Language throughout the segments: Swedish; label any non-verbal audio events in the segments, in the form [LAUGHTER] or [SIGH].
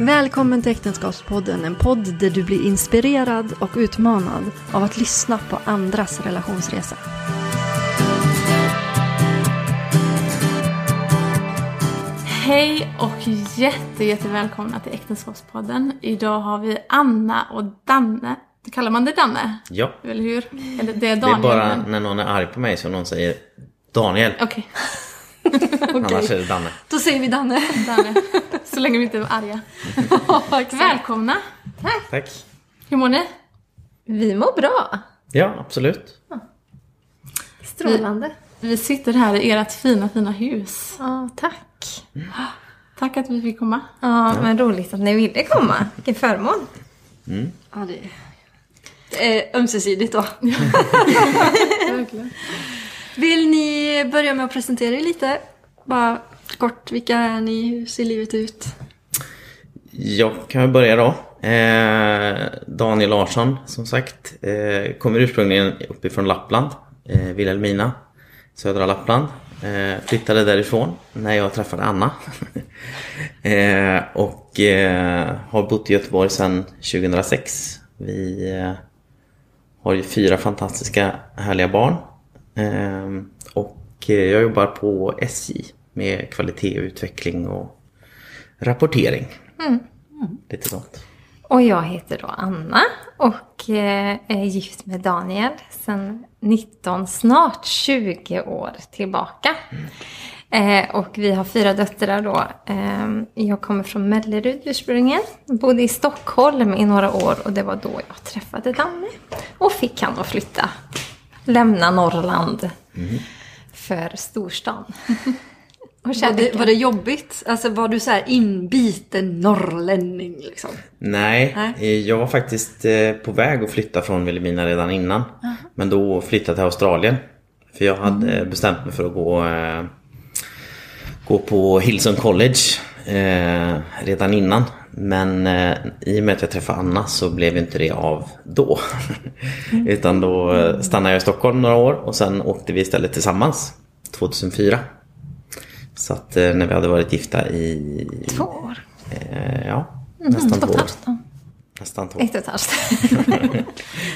Välkommen till Äktenskapspodden, en podd där du blir inspirerad och utmanad av att lyssna på andras relationsresa. Hej och jätte, jätte välkomna till Äktenskapspodden. Idag har vi Anna och Danne. Kallar man det Danne? Ja, Eller hur? Eller det är det är Daniel. bara när någon är arg på mig som någon säger Daniel. Okej, Annars är det Danne. Då säger vi Danne. Danne. Så länge vi inte är arga. [LAUGHS] Välkomna. Tack. Hur mår ni? Vi mår bra. Ja, absolut. Strålande. Vi sitter här i ert fina, fina hus. Ja, tack. Tack att vi fick komma. Ja, men roligt att ni ville komma. Vilken förmån. Ja, det det är ömsesidigt då. [LAUGHS] [LAUGHS] Verkligen. Vill ni börja med att presentera er lite? Bara kort, vilka är ni? Hur ser livet ut? Jag kan väl börja då. Eh, Daniel Larsson, som sagt, eh, kommer ursprungligen uppifrån Lappland, eh, Vilhelmina, södra Lappland. Eh, flyttade därifrån när jag träffade Anna. [LAUGHS] eh, och eh, har bott i Göteborg sedan 2006. Vi eh, har ju fyra fantastiska härliga barn. Eh, och eh, jag jobbar på SJ med kvalitet och utveckling och rapportering. Lite sånt. Och jag heter då Anna och eh, är gift med Daniel sedan 19, snart 20 år tillbaka. Eh, och vi har fyra döttrar då. Eh, jag kommer från Mellerud ursprungligen. Bodde i Stockholm i några år och det var då jag träffade Danne. Och fick han att flytta, lämna Norrland för storstan. [LAUGHS] Och Var det, var det jobbigt? Alltså var du så här inbiten norrlänning liksom? Nej, Nej. eh, jag var faktiskt eh, på väg att flytta från Vilhelmina redan innan. Men då flyttade jag till Australien. För jag hade eh, bestämt mig för att gå, eh, gå på Hillsong College eh, redan innan. Men eh, i och med att jag träffade Anna så blev inte det av då. [LAUGHS] Utan då eh, stannade jag i Stockholm några år och sen åkte vi istället tillsammans 2004. Så att eh, när vi hade varit gifta i... Två år. Eh, ja, nästan Två år. Nästan två. Ett och ett halvt. [LAUGHS]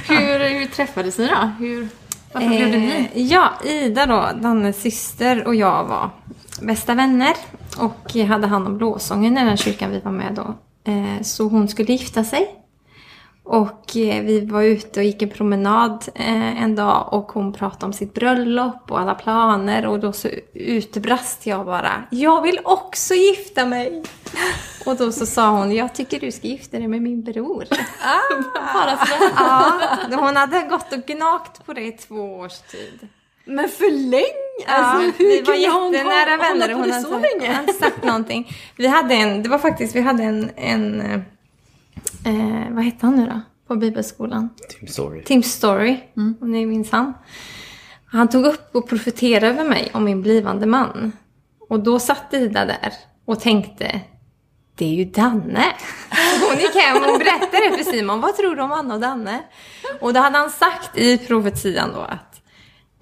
Hur, hur träffades ni då? Hur, varför blev det ni? Eh, ja, Ida då, Dannes syster och jag var bästa vänner. Och hade hand om lovsången i den kyrkan vi var med då. Eh, så hon skulle gifta sig. Och eh, vi var ute och gick en promenad eh, en dag och hon pratade om sitt bröllop och alla planer. Och då så utbrast jag bara, jag vill också gifta mig! [LAUGHS] Och då så sa hon, jag tycker du ska gifta dig med min bror. [LAUGHS] Bara sådär. [LAUGHS] Ja, hon hade gått och gnagt på det i två års tid. Men för länge! Ja, Alltså, vi hur var kunde hon jättenära hålla vänner. på Hon det hade, så hon länge? hade sagt någonting. Vi hade en, det var faktiskt, vi hade en, en eh, vad hette han nu då? På bibelskolan? Tim Story. Tim Story, om ni minns han. Han tog upp och profeterade över mig om min blivande man. Och då satt Ida där och tänkte, det är ju Danne. [LAUGHS] Hon gick hem och berättade det för Simon. Vad tror du om Anna och Danne? Och då hade han sagt i profetian då att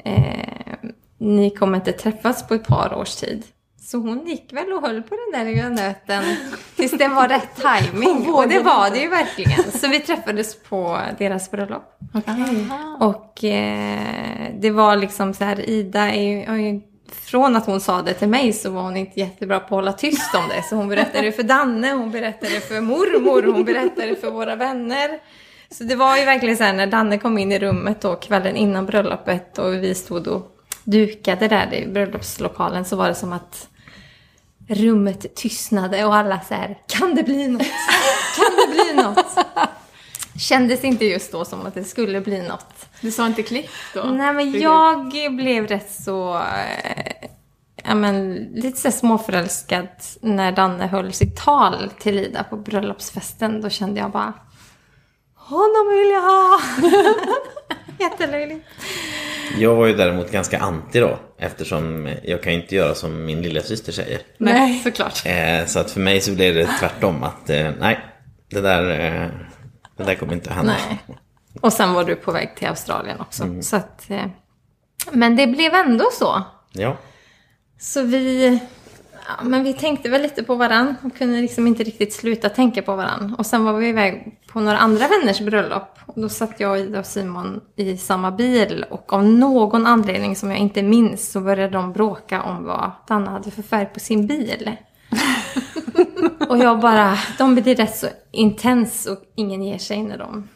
eh, ni kommer inte träffas på ett par års tid. Så hon gick väl och höll på den där lilla nöten tills det var rätt timing. Och det var det ju verkligen. Så vi träffades på deras bröllop. Och eh, det var liksom så här, Ida är ju, från att hon sa det till mig så var hon inte jättebra på att hålla tyst om det. Så hon berättade det för Danne, hon berättade det för mormor, hon berättade det för våra vänner. Så det var ju verkligen så här när Danne kom in i rummet då kvällen innan bröllopet och vi stod och dukade där i bröllopslokalen så var det som att rummet tystnade och alla så här, kan det bli något? Kan det bli något? Kändes inte just då som att det skulle bli något. Du sa inte klick då? Nej men jag blev rätt så, eh, ja men lite så småförälskad när Danne höll sitt tal till Ida på bröllopsfesten. Då kände jag bara, honom vill jag ha! [LAUGHS] Jättelöjligt. Jag var ju däremot ganska anti då. Eftersom jag kan ju inte göra som min lilla syster säger. Nej, såklart. Eh, så att för mig så blev det tvärtom att eh, nej, det där, eh, det där kommer inte att hända. Nej. Och sen var du på väg till Australien också. Så att, men det blev ändå så. Ja, Så vi Ja, men vi tänkte väl lite på varann och kunde liksom inte riktigt sluta tänka på varann. Och sen var vi iväg på några andra vänners bröllop. Och då satt jag, Ida och Simon i samma bil och av någon anledning som jag inte minns så började de bråka om vad Danna hade för färg på sin bil. [LAUGHS] och jag bara, de blir rätt så intens och ingen ger sig när de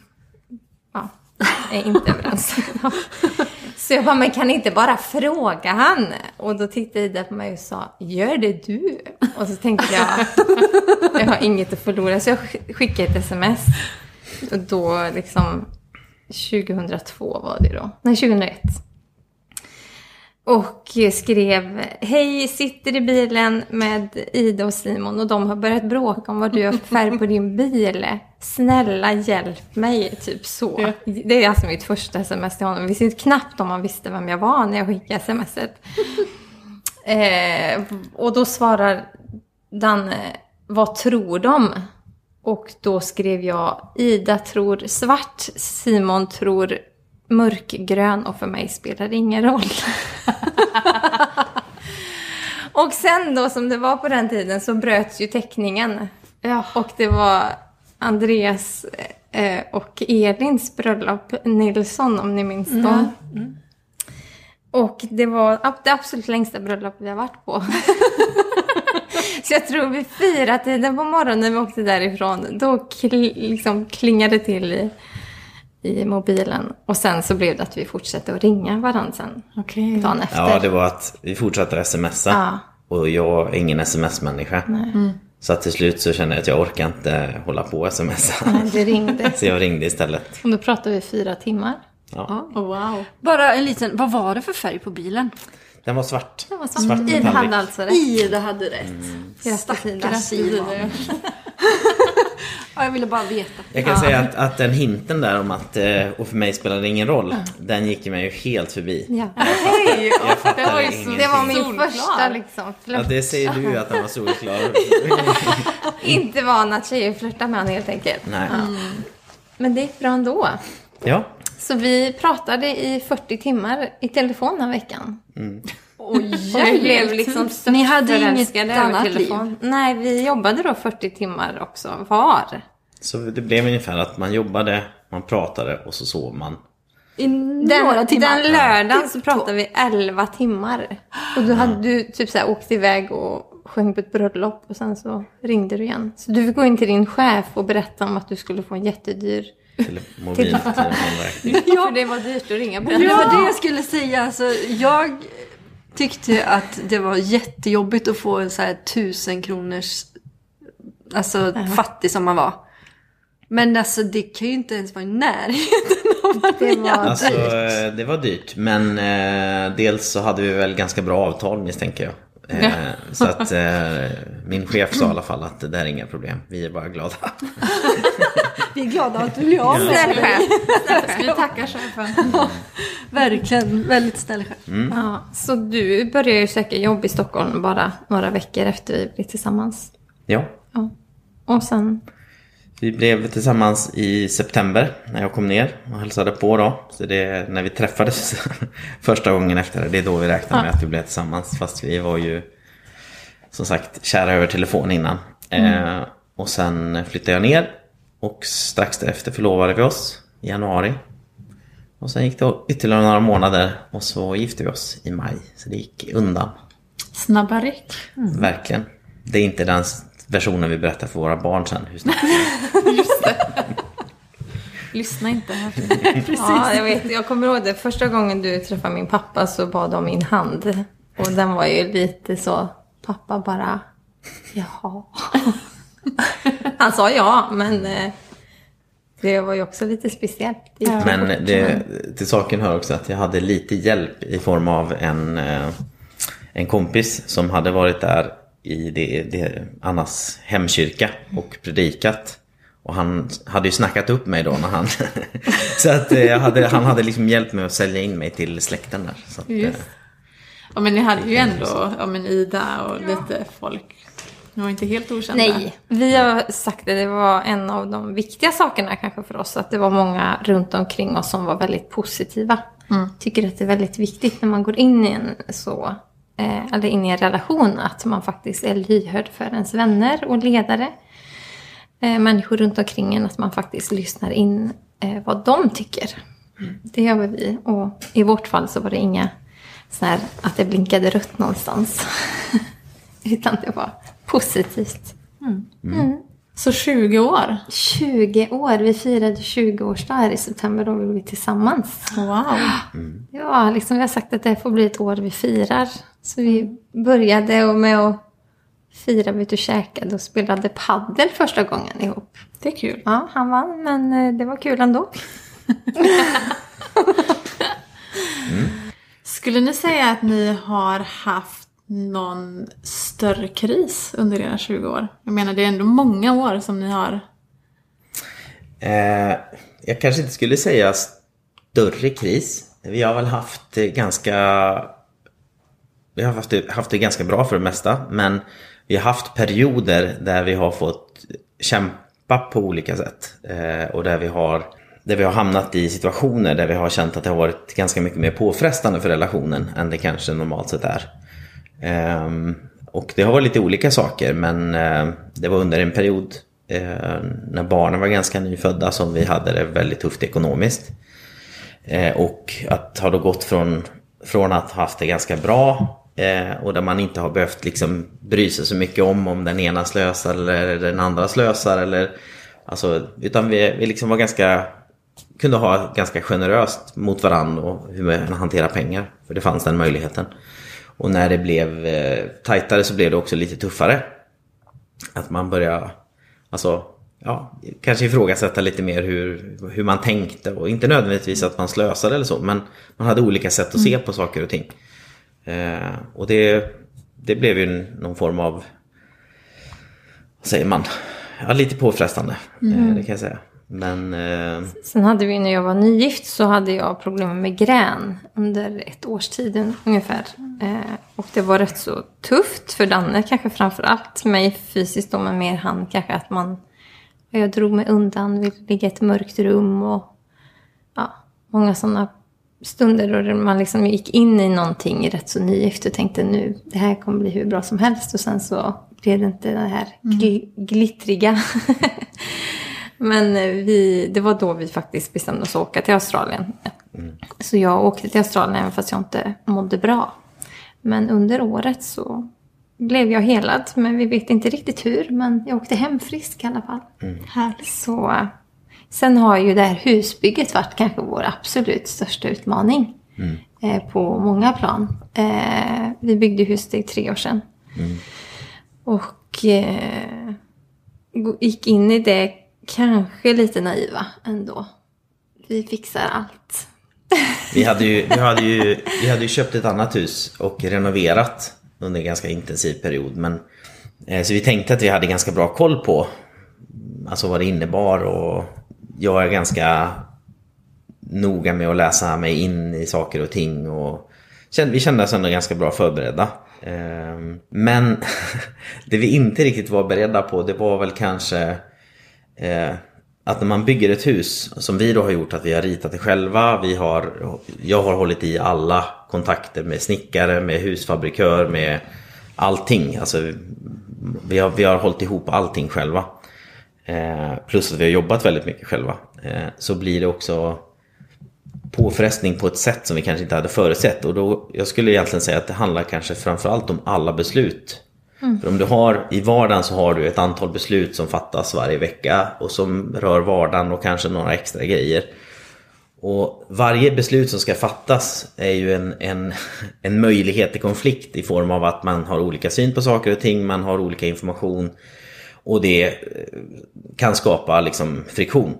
ja, är inte överens. [LAUGHS] Så jag bara, men kan inte bara fråga han? Och då tittade Ida på mig och sa, gör det du? Och så tänkte jag, [LAUGHS] jag har inget att förlora. Så jag skickade ett sms. Och då liksom, 2002 var det då. Nej, 2001. Och skrev, hej, sitter i bilen med Ida och Simon och de har börjat bråka om vad du har för färg på din bil. Snälla hjälp mig, typ så. Ja. Det är alltså mitt första sms till honom. Jag visste knappt om han visste vem jag var när jag skickade smset. [LAUGHS] eh, och då svarar Danne, vad tror de? Och då skrev jag, Ida tror svart, Simon tror mörkgrön och för mig spelar det ingen roll. [LAUGHS] och sen då som det var på den tiden så bröts ju teckningen. Ja. Och det var Andreas eh, och Elins bröllop, Nilsson om ni minns mm. dem. Mm. Och det var det absolut längsta bröllop vi har varit på. [LAUGHS] Så jag tror vid fyra tiden på morgonen när vi åkte därifrån, då kl liksom klingade det till i i mobilen. Och sen så blev det att vi fortsatte att ringa varandra sen. Okay. Dagen efter. Ja, det var att vi fortsatte smsa. Ja. Och jag är ingen sms-människa. Mm. Så att till slut så kände jag att jag orkar inte hålla på och smsa. Nej, det ringde. [LAUGHS] så jag ringde istället. Och då pratade vi fyra timmar. Ja. Oh, wow. Bara en liten, vad var det för färg på bilen? Den var svart. Den var svart. svart Ida hade alltså rätt. Ida hade rätt. Mm. Stackars Simon. [LAUGHS] Ja, jag ville bara veta. Jag kan ja. säga att, att den hinten där om att eh, och för mig spelar det ingen roll. Mm. Den gick mig ju helt förbi. Ja. Hej! det, var ju det var min solklar. första liksom. Flört. Ja, det säger du att den var solklar. [LAUGHS] Inte van att tjejer flörtar med honom helt enkelt. Nej. Mm. Men det gick bra ändå. Ja. Så vi pratade i 40 timmar i telefon den veckan. Mm. Oj, [LAUGHS] jag blev liksom Ni hade inget annat liv? Nej, vi jobbade då 40 timmar också var. Så det blev ungefär att man jobbade, man pratade och så sov man. I några timmar? Den lördagen så pratade vi 11 timmar. Och då hade du typ så här åkt iväg och sjöng på ett bröllop och sen så ringde du igen. Så du fick gå in till din chef och berätta om att du skulle få en jättedyr mobiltelefonräkning. [LAUGHS] ja, för det var dyrt att ringa på. Ja, det var det jag skulle säga. Alltså, jag tyckte att det var jättejobbigt att få en så här tusen kronors, alltså uh -huh. fattig som man var. Men alltså det kan ju inte ens vara i närheten av vad det var Alltså eh, det var dyrt. Men eh, dels så hade vi väl ganska bra avtal misstänker jag. Eh, [LAUGHS] så att eh, min chef sa i alla fall att det där är inga problem. Vi är bara glada. vi är glada att du blir av med Snäll chef. Ska vi tacka chefen. [LAUGHS] verkligen, väldigt snäll chef. Mm. Ja, så du började ju söka jobb i Stockholm bara några veckor efter vi blev tillsammans. Ja. ja. Och sen? Vi blev tillsammans i september när jag kom ner och hälsade på då. Så det är när vi träffades [LAUGHS] första gången efter det. Det är då vi räknar med att vi blev tillsammans. Fast vi var ju som sagt kära över telefon innan. Mm. Eh, och sen flyttade jag ner och strax därefter förlovade vi oss i januari. Och sen gick det ytterligare några månader och så gifte vi oss i maj. Så det gick undan. Snabba ryck. Mm. Verkligen. Det är inte den versionen vi berättar för våra barn sen. Hur snabbt [LAUGHS] Just det. Lyssna inte [LAUGHS] här. Precis. Ja, jag, vet, jag kommer ihåg det. Första gången du träffade min pappa så bad de min hand. Och den var ju lite så, pappa bara, jaha. [LAUGHS] Han sa ja, men eh, det var ju också lite speciellt. Men det, till saken hör också att jag hade lite hjälp i form av en, eh, en kompis som hade varit där i det, det, Annas hemkyrka och predikat. Och han hade ju snackat upp mig då när han... [LAUGHS] så att eh, hade, han hade liksom hjälpt mig att sälja in mig till släkten där. Så att, Just. Ja men ni hade ju ändå ja, men Ida och lite folk ni var inte helt okända? Nej, vi har sagt att det var en av de viktiga sakerna kanske för oss. Att det var många runt omkring oss som var väldigt positiva. Mm. Tycker att det är väldigt viktigt när man går in i en så eh, eller in i en relation, att man faktiskt är lyhörd för ens vänner och ledare. Eh, människor runt omkring en, att man faktiskt lyssnar in eh, vad de tycker. Det gör vi. Och i vårt fall så var det inga så här, att det blinkade rött någonstans. [LAUGHS] Utan det var positivt. Så 20 år? 20 år. Vi firade 20-årsdag här i september. Då blev vi tillsammans. Wow. [GASPS] Ja, liksom vi har sagt att det får bli ett år vi firar. Så vi började med att fira, vi och käkade och spelade paddel första gången ihop. Det är kul. Ja, han vann, men eh, det var kul ändå. [LAUGHS] Skulle ni säga att ni har haft någon större kris under era 20 år? Jag menar, det är ändå många år som ni har... Eh, jag kanske inte skulle säga större kris. Vi har väl haft ganska... Vi har haft det, haft det ganska bra för det mesta. Men vi har haft perioder där vi har fått kämpa på olika sätt. Eh, och där vi, har, där vi har hamnat i situationer där vi har känt att det har varit ganska mycket mer påfrestande för relationen än det kanske normalt sett är. Ehm, och det har varit lite olika saker men eh, det var under en period eh, när barnen var ganska nyfödda som vi hade det väldigt tufft ekonomiskt. Eh, och att ha då gått från, från att ha haft det ganska bra och där man inte har behövt liksom bry sig så mycket om om den ena slösar eller den andra slösar. Eller, alltså, utan vi, vi liksom var ganska, kunde ha ganska generöst mot varandra och hur man hanterar pengar. För det fanns den möjligheten. Och när det blev eh, tajtare så blev det också lite tuffare. Att man började, alltså, ja, kanske ifrågasätta lite mer hur, hur man tänkte. Och inte nödvändigtvis att man slösade eller så, men man hade olika sätt att se på saker och ting. Eh, och det, det blev ju någon form av, vad säger man, ja, lite påfrestande. Eh, det kan jag säga. Men eh, Sen hade vi när jag var nygift så hade jag problem med migrän under ett års tid un- ungefär. Eh, och det var rätt så tufft för Danne kanske framför allt. Mig fysiskt då men mer han kanske att man... Jag drog mig undan, ville ligga i ett mörkt rum och ja, många sådana stunder då man liksom gick in i någonting rätt så nygift och tänkte nu det här kommer bli hur bra som helst och sen så blev det inte det här gl- glittriga. [LAUGHS] Men eh, vi, det var då vi faktiskt bestämde oss att åka till Australien. Så jag åkte till Australien även fast jag inte mådde bra. Men under året så blev jag helad. Men vi vet inte riktigt hur. Men jag åkte hem frisk i alla fall. Härligt. Så, sen har ju det här husbygget varit kanske vår absolut största utmaning. Eh, på många plan. Eh, vi byggde huset i tre år sedan. Och eh, gick in i det kanske lite naiva ändå. Vi fixar allt. Vi hade, ju, vi, hade ju, [LAUGHS] vi hade ju köpt ett annat hus och renoverat under en ganska intensiv period. Men, eh, så vi tänkte att vi hade ganska bra koll på alltså vad det innebar. Och jag är ganska noga med att läsa mig in i saker och ting. Och kände, vi kände oss ändå ganska bra förberedda. Eh, Men [LAUGHS] det vi inte riktigt var beredda på det var väl kanske eh, att när man bygger ett hus, som vi då har gjort, att vi har ritat det själva. Vi har, jag har hållit i alla kontakter med snickare, med husfabrikör, med allting. Alltså, vi, har, vi har hållit ihop allting själva. Eh, plus att vi har jobbat väldigt mycket själva. Eh, så blir det också påfrestning på ett sätt som vi kanske inte hade förutsett. Och då, jag skulle egentligen säga att det handlar kanske framförallt om alla beslut. Mm. För om du har, i vardagen så har du ett antal beslut som fattas varje vecka och som rör vardagen och kanske några extra grejer. Och varje beslut som ska fattas är ju en, en, [LAUGHS] en möjlighet till konflikt i form av att man har olika syn på saker och ting, man har olika information och det eh, kan skapa liksom friktion.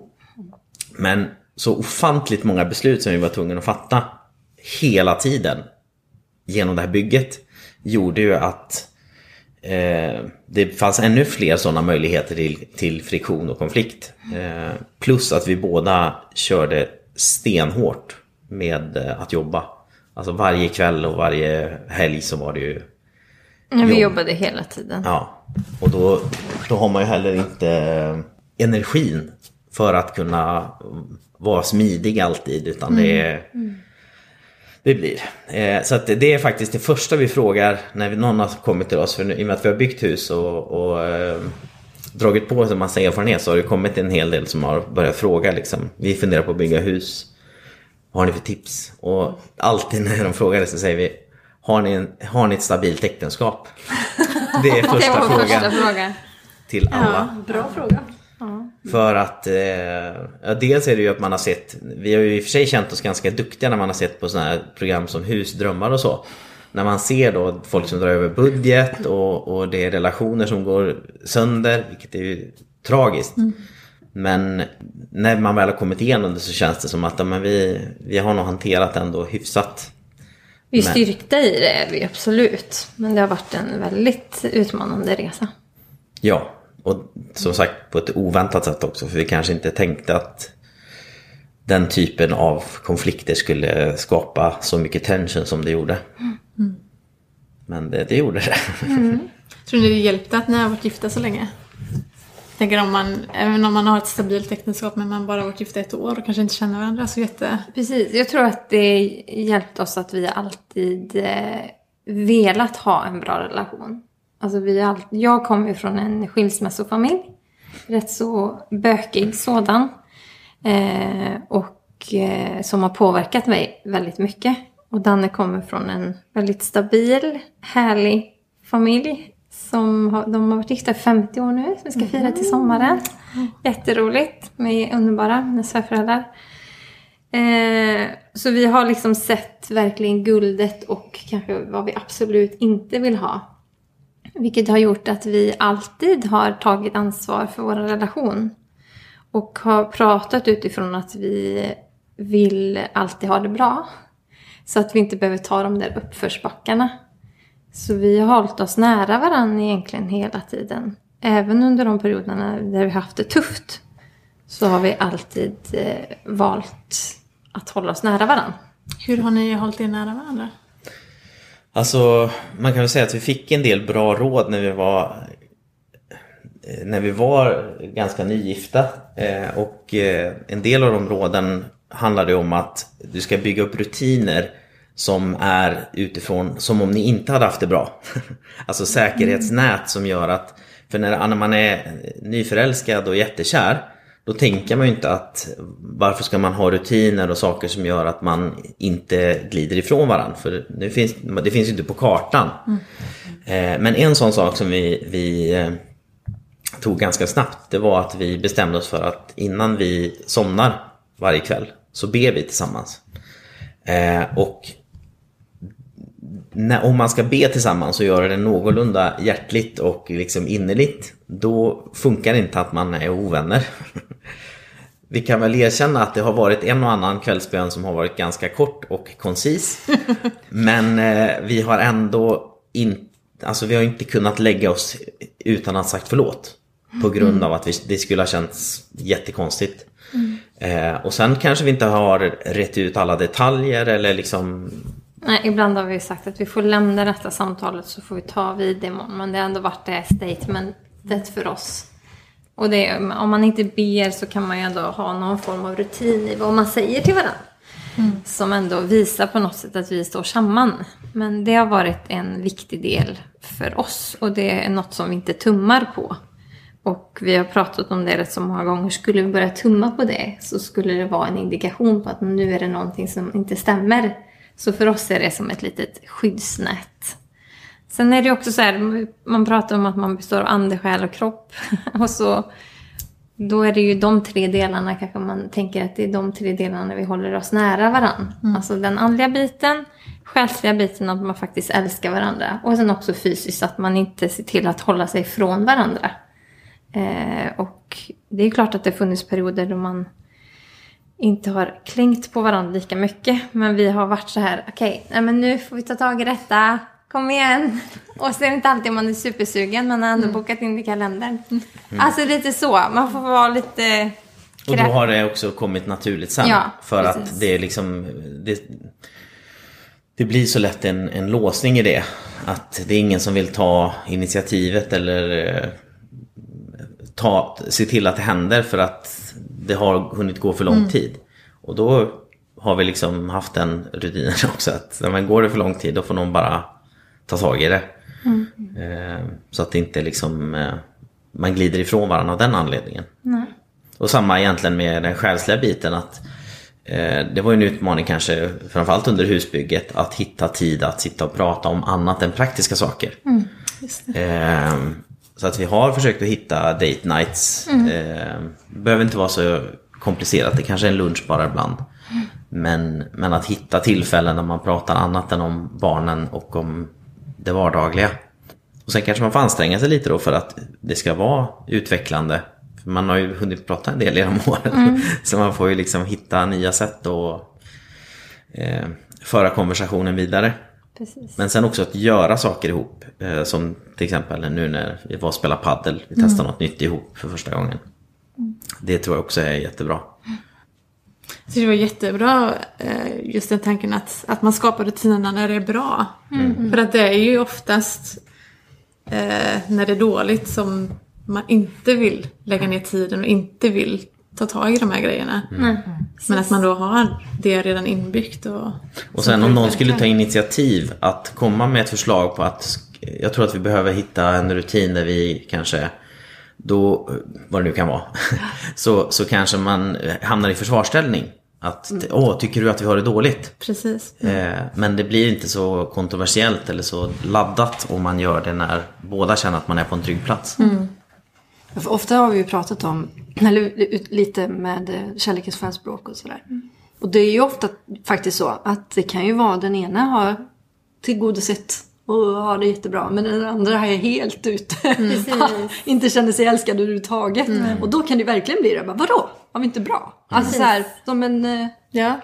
Men så ofantligt många beslut som vi var tvungna att fatta hela tiden genom det här bygget gjorde ju att eh, det fanns ännu fler sådana möjligheter till, till friktion och konflikt. Eh, plus att vi båda körde stenhårt med eh, att jobba. Alltså varje kväll och varje helg så var det ju Ja, vi Jobb. jobbade hela tiden. Ja, och då, då har man ju heller inte energin för att kunna vara smidig alltid. Utan det, är, Det blir. Eh, så att det är faktiskt det första vi frågar när vi, någon har kommit till oss. För nu, I och med att vi har byggt hus och, och eh, dragit på oss en massa erfarenhet så har det kommit en hel del som har börjat fråga. Liksom. Vi funderar på att bygga hus. Vad har ni för tips? Och alltid när de frågar det så säger vi Har ni, en, har ni ett stabilt äktenskap? Det är [LAUGHS] första det var första frågan. till alla. Bra fråga. För att eh, ja, dels är det ju att man har sett, vi har ju i och för sig känt oss ganska duktiga när man har sett på sådana här program som Husdrömmar och så. När man ser då folk som drar över budget och, och det är relationer som går sönder, vilket är ju tragiskt. Men när man väl har kommit igenom det så känns det som att men vi, vi har nog hanterat det ändå hyfsat. Vi är Men- styrkta i det är vi absolut. Men det har varit en väldigt utmanande resa. Ja, och som sagt på ett oväntat sätt också. För vi kanske inte tänkte att den typen av konflikter skulle skapa så mycket tension som det gjorde. Men det, det gjorde det. [LAUGHS] Tror ni det hjälpte att ni har varit gifta så länge? Tänker om man, även om man har ett stabilt äktenskap men man bara har varit gifta ett år och kanske inte känner varandra så jätte... Precis, jag tror att det hjälpte oss att vi alltid eh, velat ha en bra relation. Alltså vi all... Jag kommer ju från en skilsmässofamilj. Rätt så bökig sådan. Eh, och eh, som har påverkat mig väldigt mycket. Och Danne kommer från en väldigt stabil, härlig familj. Som har, de har varit gifta i 50 år nu, som vi ska fira till sommaren. Jätteroligt med underbara, mina svärföräldrar. Eh, så vi har liksom sett verkligen guldet och kanske vad vi absolut inte vill ha. Vilket har gjort att vi alltid har tagit ansvar för vår relation. Och har pratat utifrån att vi vill alltid ha det bra. Så att vi inte behöver ta de där uppförsbackarna. Så vi har hållit oss nära varandra egentligen hela tiden. Även under de perioderna där vi haft det tufft. Så har vi alltid eh, valt att hålla oss nära varandra. Hur har ni hållit er nära varandra? Alltså man kan väl säga att vi fick en del bra råd när vi var när vi var ganska nygifta. Eh, Och eh, en del av de råden handlade om att du ska bygga upp rutiner som är utifrån som om ni inte hade haft det bra. [LAUGHS] Alltså säkerhetsnät som gör att, för när man är nyförälskad och jättekär då tänker man ju inte att varför ska man ha rutiner och saker som gör att man inte glider ifrån varandra. För det finns, det finns ju inte på kartan. Eh, Men en sån sak som vi, vi eh, tog ganska snabbt det var att vi bestämde oss för att innan vi somnar varje kväll så ber vi tillsammans. Eh, och när, om man ska be tillsammans och göra det någorlunda hjärtligt och liksom innerligt då funkar det inte att man är ovänner. [LAUGHS] Vi kan väl erkänna att det har varit en och annan kvällsbön som har varit ganska kort och koncis. [LAUGHS] Men eh, vi har ändå inte, alltså vi har inte kunnat lägga oss utan att sagt förlåt. På grund av att vi, det skulle ha känts jättekonstigt. Eh, och sen kanske vi inte har rätt ut alla detaljer eller liksom Nej, ibland har vi sagt att vi får lämna detta samtalet så får vi ta vid imorgon. Men det har ändå varit det statementet för oss. Och det, om man inte ber så kan man ju ändå ha någon form av rutin i vad man säger till varandra. Som ändå visar på något sätt att vi står samman. Men det har varit en viktig del för oss. Och det är något som vi inte tummar på. Och vi har pratat om det rätt så många gånger. Skulle vi börja tumma på det så skulle det vara en indikation på att nu är det någonting som inte stämmer. Så för oss är det som ett litet skyddsnät. Sen är det också så här, man pratar om att man består av ande, själ och kropp. [LAUGHS] Och så, då är det ju de tre delarna kanske man tänker att det är de tre delarna vi håller oss nära varandra. Alltså den andliga biten, själsliga biten att man faktiskt älskar varandra. Och sen också fysiskt att man inte ser till att hålla sig från varandra. Eh, och det är klart att det funnits perioder då man inte har klängt på varandra lika mycket. Men vi har varit så här, okej, nej men nu får vi ta tag i detta. Kom igen. [LAUGHS] Och så är det inte alltid man är supersugen, men har ändå bokat in det i kalendern. Alltså lite så, man får vara lite... Och då har det också kommit naturligt sen. Ja, för precis. att det är liksom det, det blir så lätt en, en låsning i det. Att det är ingen som vill ta initiativet eller eh, ta, se till att det händer för att det har hunnit gå för lång tid. Och då har vi liksom haft den rutinen [LAUGHS] också att när man går det för lång tid då får någon bara ta tag i det. Eh, så att det inte liksom eh, man glider ifrån varandra av den anledningen. Och samma egentligen med den själsliga biten att eh, det var ju en utmaning kanske framförallt under husbygget att hitta tid att sitta och prata om annat än praktiska saker. Eh, så att vi har försökt att hitta date nights. Eh, behöver inte vara så komplicerat, det kanske är en lunch bara ibland. Men, men att hitta tillfällen där man pratar annat än om barnen och om det vardagliga. Och sen kanske man får anstränga sig lite då för att det ska vara utvecklande. För man har ju hunnit prata en del genom [LAUGHS] åren. Så man får ju liksom hitta nya sätt att eh, föra konversationen vidare. Precis. Men sen också att göra saker ihop. Eh, som till exempel nu när vi var och spelade paddel. Vi testade något nytt ihop för första gången. Det tror jag också är jättebra. Så det var jättebra eh, just den tanken att, att man skapar rutinerna när det är bra. För att det är ju oftast eh, när det är dåligt som man inte vill lägga ner tiden och inte vill ta tag i de här grejerna. Men att man då har det redan inbyggt. Och, Och sen om någon skulle ta initiativ att komma med ett förslag på att jag tror att vi behöver hitta en rutin där vi kanske då, vad det nu kan vara, [LAUGHS] så, så kanske man hamnar i försvarsställning. Att, åh, tycker du att vi har det dåligt? Precis. Eh, men det blir inte så kontroversiellt eller så laddat om man gör det när båda känner att man är på en trygg plats. För ofta har vi ju pratat om, eller lite med eh, kärlekens förspråk och sådär. Och det är ju ofta faktiskt så att det kan ju vara den ena har tillgodosett och har det jättebra men den andra är helt ute. [LAUGHS] inte känner sig älskad överhuvudtaget. Och då kan det verkligen bli det. Bara, Vadå? Var vi inte bra? Alltså så här, som en eh, Ja.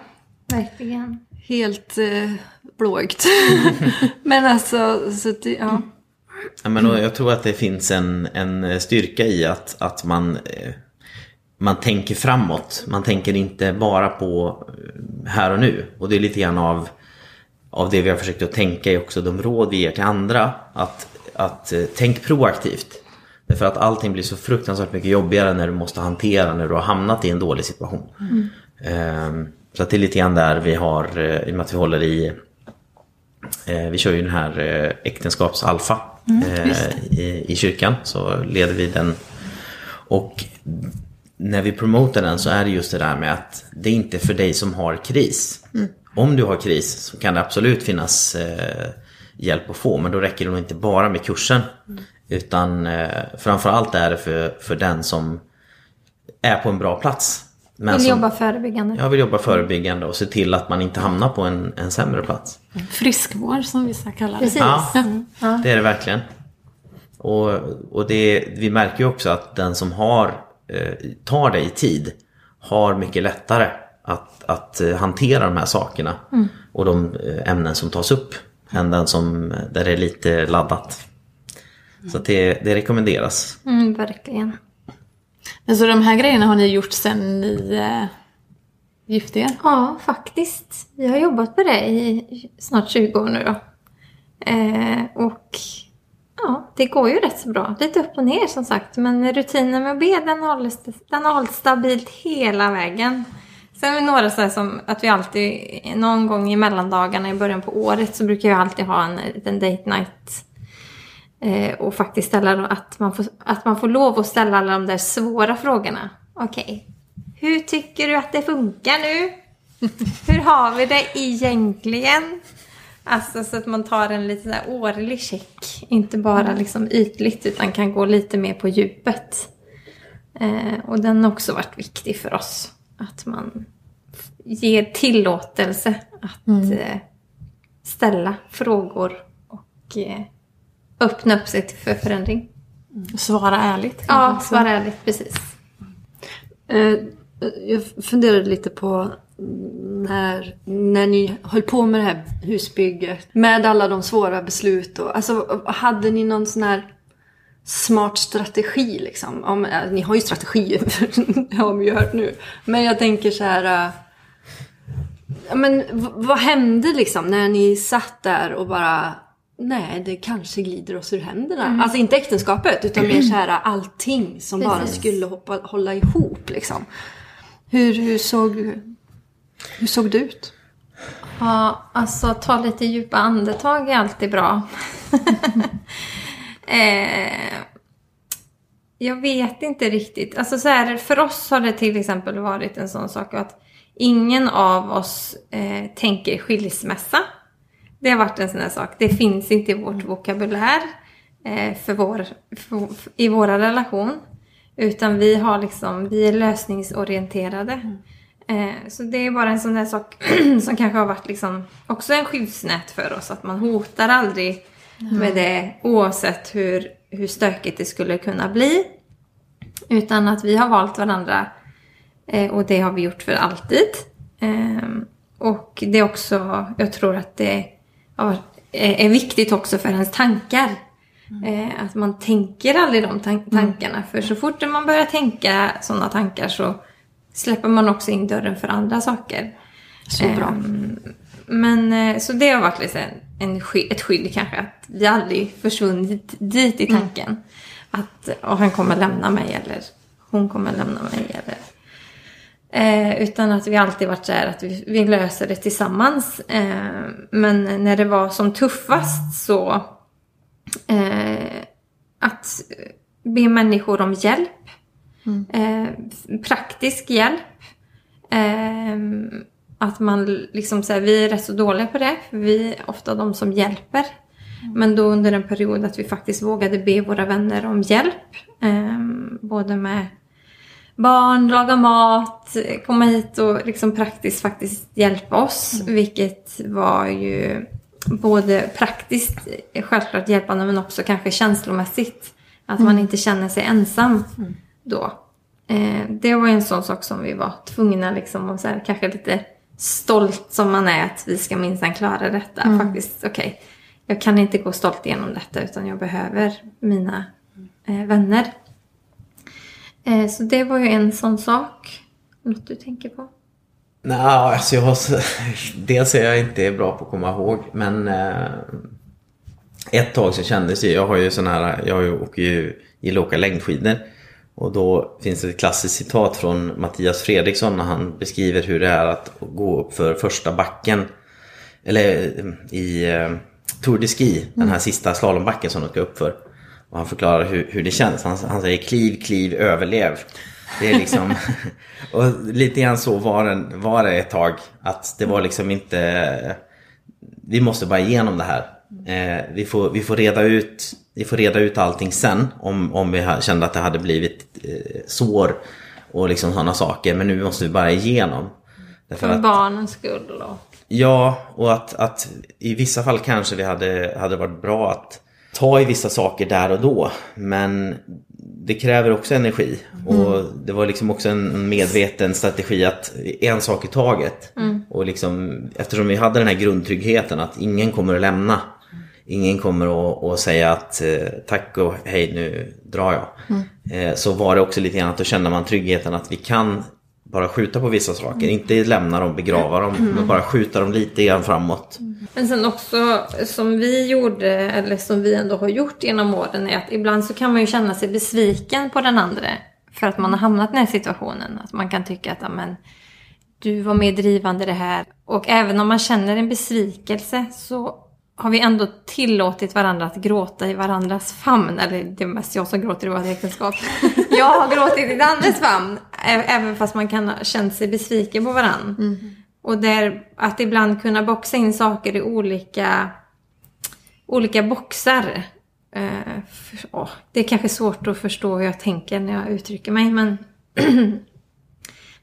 Verkligen. helt eh, blåögt. [LAUGHS] men alltså, så att det, ja. Ja, men jag tror att det finns en, en styrka i att, att man, eh, man tänker framåt. Man tänker inte bara på eh, här och nu. Och det är lite grann av, av det vi har försökt att tänka i också de råd vi ger till andra. Att, att eh, tänk proaktivt. Därför att allting blir så fruktansvärt mycket jobbigare när du måste hantera när du har hamnat i en dålig situation. Ehm, Så att det är lite grann där vi har, eh, i och med att vi håller i Eh, vi kör ju den här eh, äktenskapsalfa eh, i, i kyrkan. Så leder vi den. Och när vi promotar den så är det just det där med att det är inte för dig som har kris. Om du har kris så kan det absolut finnas eh, hjälp att få. Men då räcker det nog inte bara med kursen. Utan eh, framförallt är det för, för den som är på en bra plats. Men Vill som, jobba förebyggande. Jag vill jobba förebyggande och se till att man inte hamnar på en, en sämre plats. Friskvård som vissa kallar det. Precis. Ja, Ja. det är det verkligen. Och, och det, vi märker ju också att den som har, eh, tar det i tid har mycket lättare att, att eh, hantera de här sakerna och de eh, ämnen som tas upp än den som, där det är lite laddat. Så det, det rekommenderas. Mm, verkligen. Alltså de här grejerna har ni gjort sen ni eh, gifte er? Ja, faktiskt. Vi har jobbat på det i snart 20 år nu då. Eh, och ja, det går ju rätt så bra. Lite upp och ner som sagt. Men rutinen med att be, den har, den har hållit stabilt hela vägen. Sen är det några så här som att vi alltid, någon gång i mellandagarna i början på året så brukar jag alltid ha en liten date night. Eh, och faktiskt ställa att man, får, att man får lov att ställa alla de där svåra frågorna. Okej, hur tycker du att det funkar nu? [LAUGHS] Hur har vi det egentligen? Alltså så att man tar en lite så här årlig check. Inte bara liksom ytligt utan kan gå lite mer på djupet. Eh, och den har också varit viktig för oss. Att man ger tillåtelse att eh, ställa frågor och eh, öppna upp sig för förändring. Svara ärligt. Ja, svara ärligt, precis. Eh, jag funderade lite på när, när ni höll på med det här husbygget. Med alla de svåra beslut. Och, alltså, hade ni någon sån här smart strategi liksom? Om, eh, ni har ju strategier, [LAUGHS] det har vi ju hört nu. Men jag tänker så här... eh, men vad hände liksom när ni satt där och bara... Nej, det kanske glider oss ur händerna. Alltså inte äktenskapet, utan mer så här allting som bara Precis. skulle hoppa, hålla ihop liksom. Hur, hur såg... Hur såg det ut? Ja, alltså ta lite djupa andetag är alltid bra. [LAUGHS] eh, jag vet inte riktigt. Alltså så här, för oss har det till exempel varit en sån sak att ingen av oss eh, tänker skilsmässa. Det har varit en sån här sak. Det finns inte i vårt vokabulär eh, för vår, för, i våra relation. Utan vi, har liksom, vi är lösningsorienterade. Eh, så det är bara en sån där sak [CLEARS THROAT] som kanske har varit liksom också en skyddsnät för oss. Att man hotar aldrig med det oavsett hur, hur stökigt det skulle kunna bli. Utan att vi har valt varandra eh, och det har vi gjort för alltid. Eh, och det är också, jag tror att det är är viktigt också för ens tankar. Eh, att man tänker aldrig de tan- tankarna. För så fort man börjar tänka sådana tankar så släpper man också in dörren för andra saker. Så bra. Ehm, Men eh, så det har varit liksom en, sky- ett skydd kanske. Att vi aldrig försvunnit dit i tanken. Att och han kommer lämna mig eller hon kommer lämna mig. Eller, eh, utan att vi alltid varit så här att vi, vi löser det tillsammans. Eh, men när det var som tuffast så eh, att be människor om hjälp. Eh, praktisk hjälp. Eh, att man liksom säger, vi är rätt så dåliga på det. Vi är ofta de som hjälper. Men då under en period att vi faktiskt vågade be våra vänner om hjälp. Eh, både med barn, laga mat, komma hit och liksom praktiskt faktiskt hjälpa oss. Vilket var ju både praktiskt självklart hjälpande men också kanske känslomässigt. Att man inte känner sig ensam då. Eh, det var ju en sån sak som vi var tvungna liksom och så här, kanske lite stolt som man är att vi ska minsann klara detta. Faktiskt, okej. jag kan inte gå stolt igenom detta utan jag behöver mina eh, vänner. Eh, så det var ju en sån sak. Något du tänker på? Nej, alltså jag har [LAUGHS] Dels är jag inte bra på att komma ihåg men eh, Ett tag så kändes det, jag har ju sån här, jag har ju, åker ju, gillar att åka längdskidor Och då finns det ett klassiskt citat från Mattias Fredriksson när han beskriver hur det är att gå upp för första backen Eller eh, i eh, Tour de Ski, den här sista slalombacken som de ska upp för och han förklarar hur, hur det känns, han, han säger kliv, kliv, överlev det är liksom, [LAUGHS] och lite grann så var det, var det ett tag. Att det var liksom inte, vi måste bara igenom det här. Eh, vi, får, vi, får reda ut, vi får reda ut allting sen om, om vi kände att det hade blivit eh, sår och liksom sådana saker. Men nu måste vi bara igenom. Därför För att, barnens skull och... Ja, och att, att i vissa fall kanske det hade, hade varit bra att ta i vissa saker där och då. Men det kräver också energi. Och det var liksom också en medveten strategi att en sak i taget. Och liksom, eftersom vi hade den här grundtryggheten att ingen kommer att lämna. Ingen kommer att, att säga att eh, tack och hej nu drar jag. Eh, så var det också lite grann att då kände man tryggheten att vi kan bara skjuta på vissa saker. Inte lämna dem, begrava dem, men bara skjuta dem lite grann framåt. Men sen också som vi gjorde, eller som vi ändå har gjort genom åren, är att ibland så kan man ju känna sig besviken på den andra. För att man har hamnat i den här situationen. Att man kan tycka att, amen, du var mer drivande i det här. Och även om man känner en besvikelse så har vi ändå tillåtit varandra att gråta i varandras famn. Eller det är mest jag som gråter i vårt äktenskap. Jag har gråtit i Dannes famn. Även fast man kan ha känt sig besviken på varandra. Mm. Och där, att ibland kunna boxa in saker i olika, olika boxar. Eh, för, åh, det är kanske svårt att förstå hur jag tänker när jag uttrycker mig. Men [CLEARS THROAT]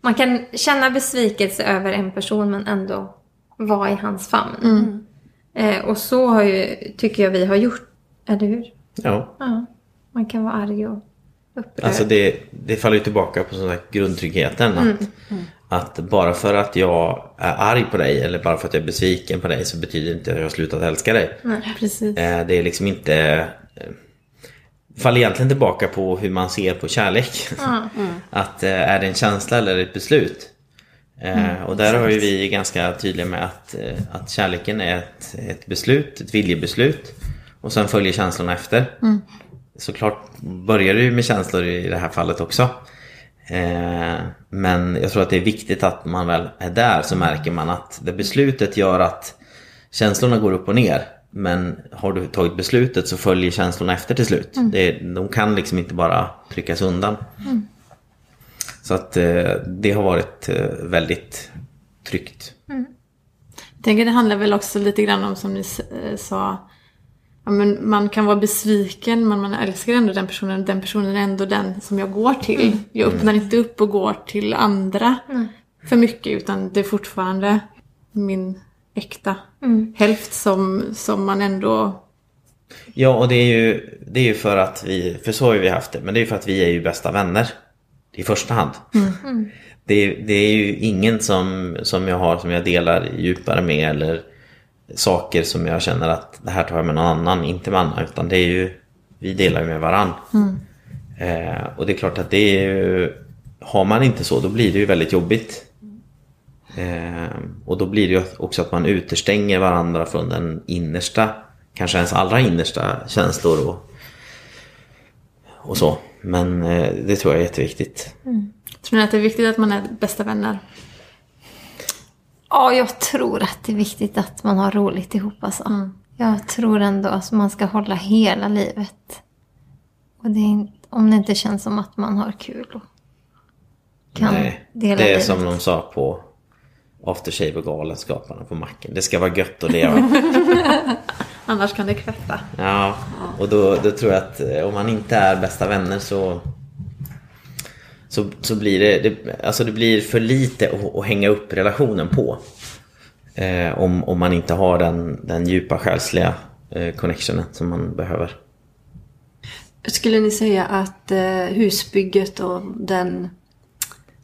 man kan känna besvikelse över en person men ändå vara i hans famn. Eh, och så har ju, tycker jag vi har gjort. Eller hur? Ja. Ja. Man kan vara arg och upprörd. Alltså det, det faller ju tillbaka på sån här grundtryggheten. Att, att bara för att jag är arg på dig eller bara för att jag är besviken på dig så betyder det inte att jag har slutat älska dig. Precis. Eh, Det är liksom inte... eh, faller egentligen tillbaka på hur man ser på kärlek. [LAUGHS] Att eh, är det en känsla eller ett beslut? Eh, och där har ju vi ganska tydliga med att, att kärleken är ett, ett beslut, ett viljebeslut. Och sen följer känslorna efter. Såklart börjar det ju med känslor i det här fallet också. Eh, men jag tror att det är viktigt att man väl är där så märker man att det beslutet gör att känslorna går upp och ner. Men har du tagit beslutet så följer känslorna efter till slut. Det, de kan liksom inte bara tryckas undan. Så att eh, det har varit eh, väldigt tryggt. Jag tänker det handlar väl också lite grann om som ni sa. Ja, men man kan vara besviken men man älskar ändå den personen. Den personen är ändå den som jag går till. Jag öppnar inte upp och går till andra för mycket utan det är fortfarande min äkta hälft som, som man ändå... Ja, och det är ju, det är ju för att vi, för så har ju vi haft det, men det är ju för att vi är ju bästa vänner. I första hand. Det, är- det är ju ingen som, som jag har som jag delar djupare med eller saker som jag känner att det här tar jag med någon annan, inte med Anna, utan det är ju, vi delar ju med varann. Eh, och det är klart att det är ju, har man inte så då blir det ju väldigt jobbigt. Eh, och då blir det ju också att man utestänger varandra från den innersta, kanske ens allra innersta känslor och, och så. Men eh, det tror jag är jätteviktigt. Tror ni att det är viktigt att man är bästa vänner? Ja, jag tror att det är viktigt att man har roligt ihop alltså. Jag tror ändå att man ska hålla hela livet. Och det är om det inte känns som att man har kul och kan Nej, dela det är livet. som de sa på Aftershave och Galenskaparna på macken. Det ska vara gött att leva. [LAUGHS] Annars kan det kvätta. Ja, och då, då tror jag att eh, om man inte är bästa vänner så så, så blir det, det, alltså det blir för lite att, att hänga upp relationen på. Eh, om, om man inte har den, den djupa själsliga eh, connectionen som man behöver. Skulle ni säga att eh, husbygget och den,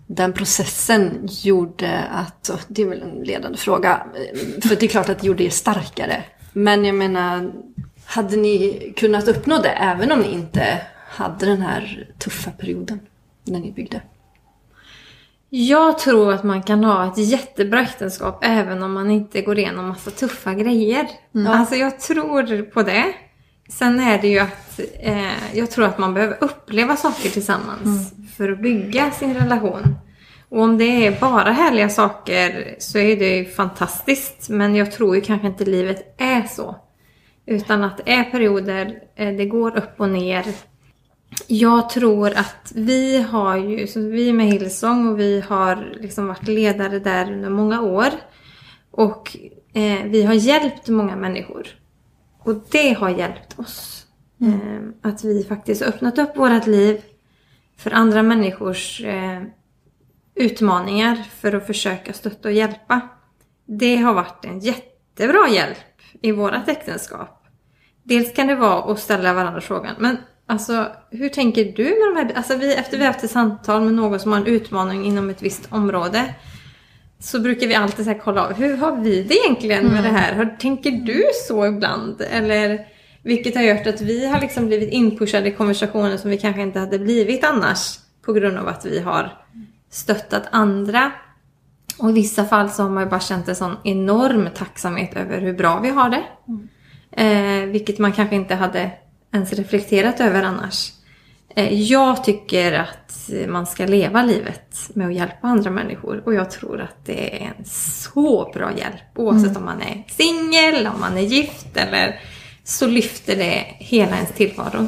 den processen gjorde att, det är väl en ledande fråga, eh, för det är klart att det gjorde er starkare. Men jag menar, hade ni kunnat uppnå det även om ni inte hade den här tuffa perioden när ni byggde? Jag tror att man kan ha ett jättebra äktenskap även om man inte går igenom massa tuffa grejer. Alltså jag tror på det. Sen är det ju att eh, jag tror att man behöver uppleva saker tillsammans för att bygga sin relation. Och om det är bara härliga saker så är det ju fantastiskt. Men jag tror ju kanske inte livet är så. Utan att det är perioder, eh, det går upp och ner. Jag tror att vi har ju, så vi är med Hillsong och vi har liksom varit ledare där under många år. Och eh, vi har hjälpt många människor. Och det har hjälpt oss. Eh, att vi faktiskt har öppnat upp vårt liv för andra människors eh, utmaningar för att försöka stötta och hjälpa. Det har varit en jättebra hjälp i vårt äktenskap. Dels kan det vara att ställa varandra frågan, men alltså hur tänker du med de här, alltså vi, efter vi har haft ett samtal med någon som har en utmaning inom ett visst område så brukar vi alltid så här kolla av, hur har vi det egentligen med det här? Har, tänker du så ibland? Eller vilket har gjort att vi har liksom blivit inpushade i konversationer som vi kanske inte hade blivit annars på grund av att vi har stöttat andra. Och i vissa fall så har man ju bara känt en sån enorm tacksamhet över hur bra vi har det. Eh, vilket man kanske inte hade ens reflekterat över annars. Eh, jag tycker att man ska leva livet med att hjälpa andra människor. Och jag tror att det är en så bra hjälp. Oavsett om man är singel, om man är gift eller så lyfter det hela ens tillvaro.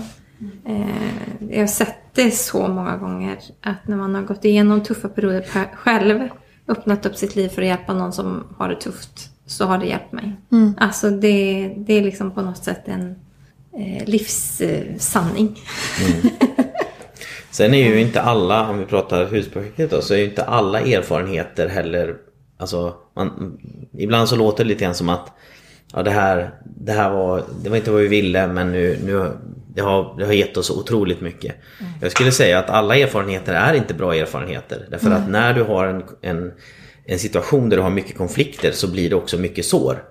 Eh, jag har sett det så många gånger att när man har gått igenom tuffa perioder pe- själv, öppnat upp sitt liv för att hjälpa någon som har det tufft, så har det hjälpt mig. Alltså det, det är liksom på något sätt en eh, livssanning. Sen är ju inte alla, om vi pratar husprojektet då, så är ju inte alla erfarenheter heller Alltså, man, ibland så låter det lite grann som att Ja det här, det här var, det var inte vad vi ville men nu, nu det, har, det har gett oss otroligt mycket. Jag skulle säga att alla erfarenheter är inte bra erfarenheter. Därför att när du har en, en, en situation där du har mycket konflikter så blir det också mycket sår.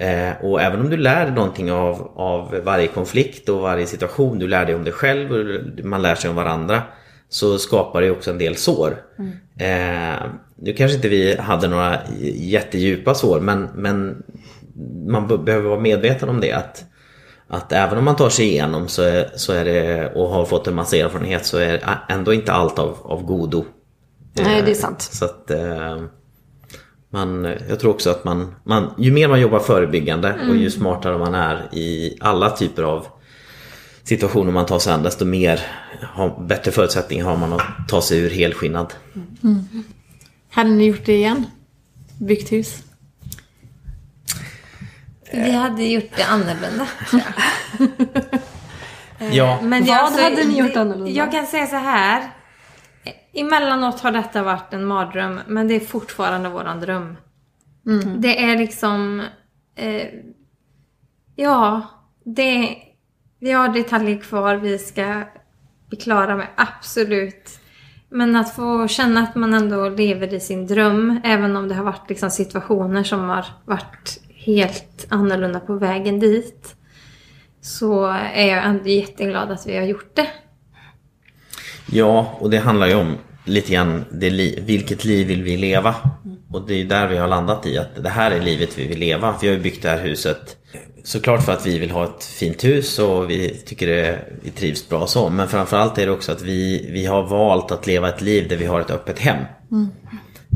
Eh, och även om du lär dig någonting av, av varje konflikt och varje situation, du lär dig om dig själv och man lär sig om varandra. Så skapar det också en del sår. Eh, nu kanske inte vi hade några jättedjupa sår men, men man be- behöver vara medveten om det. Att, Att även om man tar sig igenom så är, så är det, och har fått en massa erfarenhet så är ändå inte allt av, av godo. Nej, det är sant. Så att eh, man, jag tror också att man, man, ju mer man jobbar förebyggande och ju smartare man är i alla typer av situationer man tar sig an desto mer, har, bättre förutsättningar har man att ta sig ur helskinnad. Hade ni gjort det igen? Byggt hus? Vi hade gjort det annorlunda. Ja, Men Vad jag- hade ni gjort annorlunda? Jag kan säga så här. Emellanåt har detta varit en mardröm, men det är fortfarande våran dröm. Det är liksom... Eh, ja, det... Vi har detaljer kvar vi ska bli klara med, absolut. Men att få känna att man ändå lever i sin dröm, även om det har varit liksom situationer som har varit helt annorlunda på vägen dit. Så är jag ändå jätteglad att vi har gjort det. Ja, och det handlar ju om lite grann det li- vilket liv vill vi leva? Och det är där vi har landat i att det här är livet vi vill leva. Vi har ju byggt det här huset såklart för att vi vill ha ett fint hus och vi tycker det, vi trivs bra så. Men framförallt är det också att vi, vi har valt att leva ett liv där vi har ett öppet hem.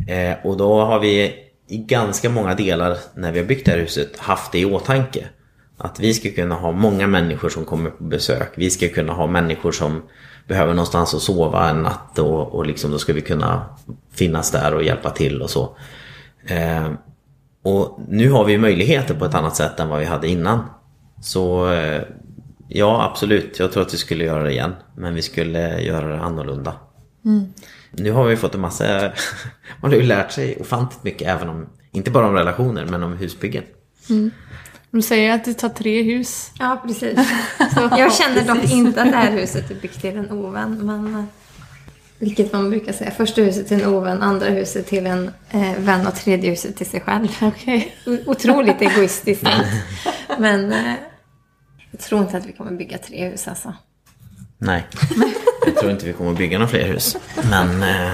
Eh, och då har vi i ganska många delar när vi har byggt det här huset haft det i åtanke. Att vi ska kunna ha många människor som kommer på besök. Vi ska kunna ha människor som behöver någonstans att sova en natt och, och liksom då ska vi kunna finnas där och hjälpa till och så. Eh, och nu har vi möjligheter på ett annat sätt än vad vi hade innan. Så eh, ja, absolut. Jag tror att vi skulle göra det igen. Men vi skulle göra det annorlunda. Nu har vi fått en massa... [LAUGHS] Man har ju lärt sig ofantligt mycket även om... Inte bara om relationer men om husbyggen. De säger att det tar tre hus. Ja, precis. [LAUGHS] jag känner dock inte att det här huset är byggt till en ovän, men... eh, Vilket man brukar säga. Första huset till en ovän, andra huset till en eh, vän och tredje huset till sig själv. Okej. O- Otroligt egoistiskt. men eh, jag tror inte att vi kommer bygga tre hus alltså. Nej. Jag tror inte vi kommer att bygga några fler hus. Men eh,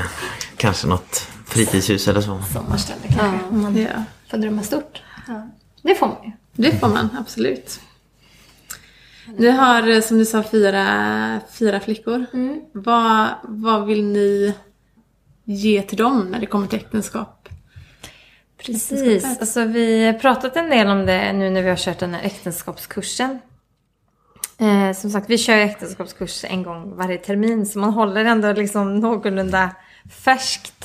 kanske något fritidshus eller så. Sommarställe kanske. Om man Ja. får drömma stort. Det får man ju. Det får man, absolut. Ni har, eh, som du sa, fyra, fyra flickor. Vad, vad vill ni ge till dem när det kommer till äktenskap? Precis. Alltså, vi har pratat en del om det nu när vi har kört den här äktenskapskursen. Eh, som sagt, vi kör äktenskapskurs en gång varje termin så man håller ändå liksom någorlunda färskt.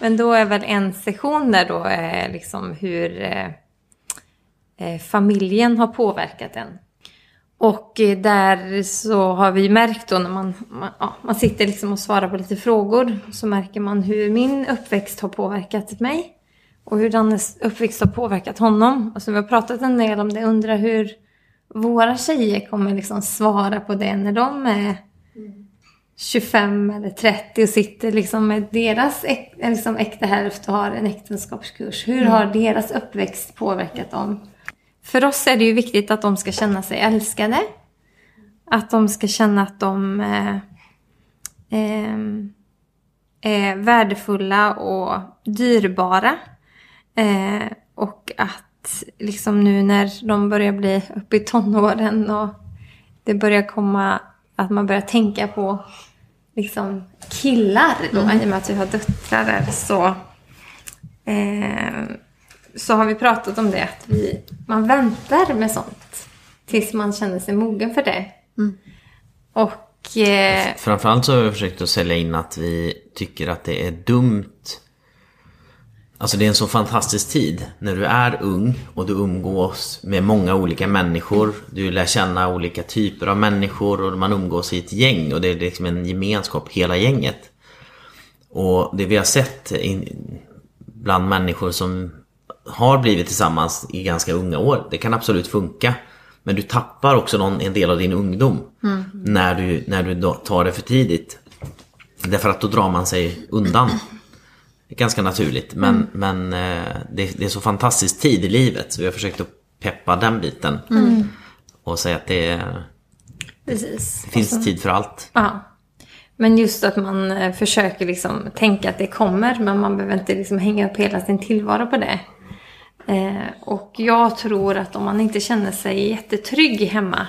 Men då är väl en session där då eh, liksom hur eh, familjen har påverkat en. Och eh, där så har vi märkt då när man, man, ja, man sitter liksom och svarar på lite frågor så märker man hur min uppväxt har påverkat mig. Och hur Dannes uppväxt har påverkat honom. Och så vi har pratat en del om det. Undrar hur våra tjejer kommer liksom svara på det när de är 25 eller 30 och sitter liksom med deras liksom äkta hälft och har en äktenskapskurs. Hur har deras uppväxt påverkat dem? För oss är det ju viktigt att de ska känna sig älskade. Att de ska känna att de eh, ehm, är värdefulla och dyrbara. Eh, och att liksom nu när de börjar bli uppe i tonåren och det börjar komma att man börjar tänka på liksom killar då, i och med att vi har döttrar så, eh, så har vi pratat om det att vi, man väntar med sånt tills man känner sig mogen för det. Och eh, Framförallt så har vi försökt att sälja in att vi tycker att det är dumt Alltså det är en så fantastisk tid när du är ung och du umgås med många olika människor. Du lär känna olika typer av människor och man umgås i ett gäng och det är liksom en gemenskap hela gänget. Och det vi har sett in, bland människor som har blivit tillsammans i ganska unga år, det kan absolut funka. Men du tappar också någon, en del av din ungdom när du, när du tar det för tidigt. Därför att då drar man sig undan. Ganska naturligt men, men eh, det, det är så fantastisk tid i livet så vi har försökt att peppa den biten. Och säga att det, precis. det finns tid för allt. Ja. Men just att man eh, försöker liksom tänka att det kommer, men man behöver inte liksom hänga upp hela sin tillvaro på det. Eh, och jag tror att om man inte känner sig jättetrygg hemma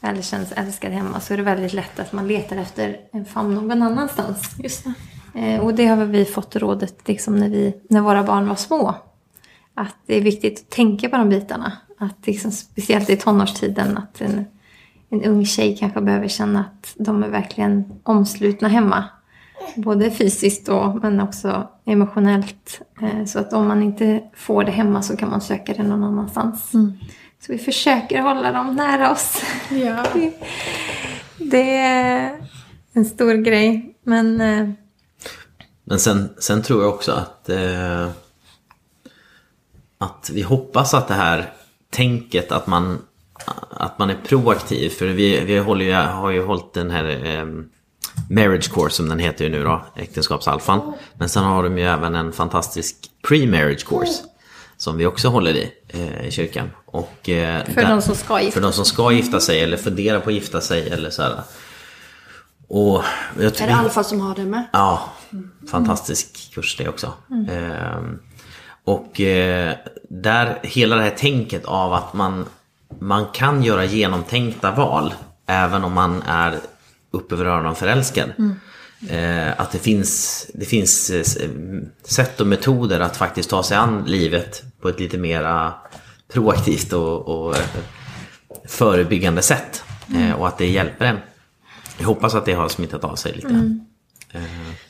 eller känner sig älskad hemma så är det väldigt lätt att man letar efter en famn någon annanstans. Just det. Eh, och det har vi fått rådet liksom när, vi, när våra barn var små. Att det är viktigt att tänka på de bitarna. Att liksom, speciellt i tonårstiden att en, en ung tjej kanske behöver känna att de är verkligen omslutna hemma. Både fysiskt då, men också emotionellt. Eh, Så att om man inte får det hemma så kan man söka det någon annanstans. Så vi försöker hålla dem nära oss. Ja. [LAUGHS] Det är en stor grej. Men eh, Men sen, sen tror jag också att eh, att vi hoppas att det här tänket att man att man är proaktiv. För vi, vi håller ju, har ju hållit den här eh, Marriage Course som den heter ju nu då, Äktenskapsalfan. Men sen har de ju även en fantastisk Pre-Marriage Course. Som vi också håller i eh, i kyrkan. Och, eh, för där- de som ska gifta för de som ska gifta sig eller funderar på att gifta sig eller så här. Och jag Är det Alfa som har det med? Ja, fantastisk kurs det också. Och eh, där, hela det här tänket av att man, man kan göra genomtänkta val även om man är upp över öronen förälskad. Eh, att det finns, det finns eh, sätt och metoder att faktiskt ta sig an livet på ett lite mera proaktivt och, och eh, förebyggande sätt. Eh, och att det hjälper en. Jag hoppas att det har smittat av sig lite.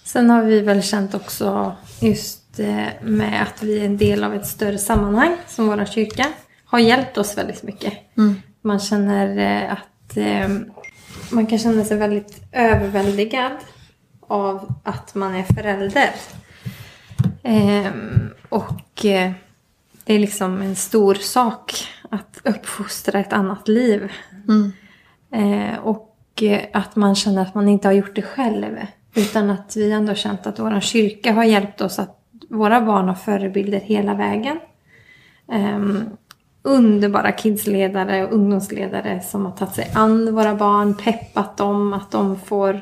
Sen har vi väl känt också just eh, med att vi är en del av ett större sammanhang som vår kyrka har hjälpt oss väldigt mycket. Man känner eh, att eh, man kan känna sig väldigt överväldigad av att man är förälder. Ehm, och eh, det är liksom en stor sak att uppfostra ett annat liv. Eh, och eh, att man känner att man inte har gjort det själv. Utan att vi ändå har känt att vår kyrka har hjälpt oss att våra barn har förebilder hela vägen. Ehm, underbara kidsledare och ungdomsledare som har tagit sig an våra barn, peppat dem, att de får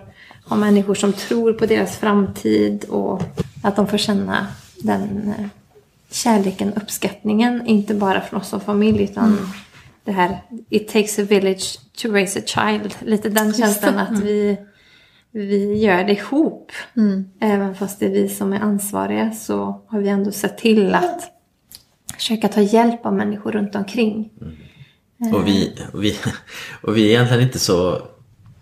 ha människor som tror på deras framtid och att de får känna den eh, kärleken, uppskattningen, inte bara från oss som familj utan det här It takes a village to raise a child. Lite den känslan att vi, vi gör det ihop. Även fast det är vi som är ansvariga så har vi ändå sett till att försöka ta hjälp av människor runt omkring. Och vi, och, vi, och vi är egentligen inte så,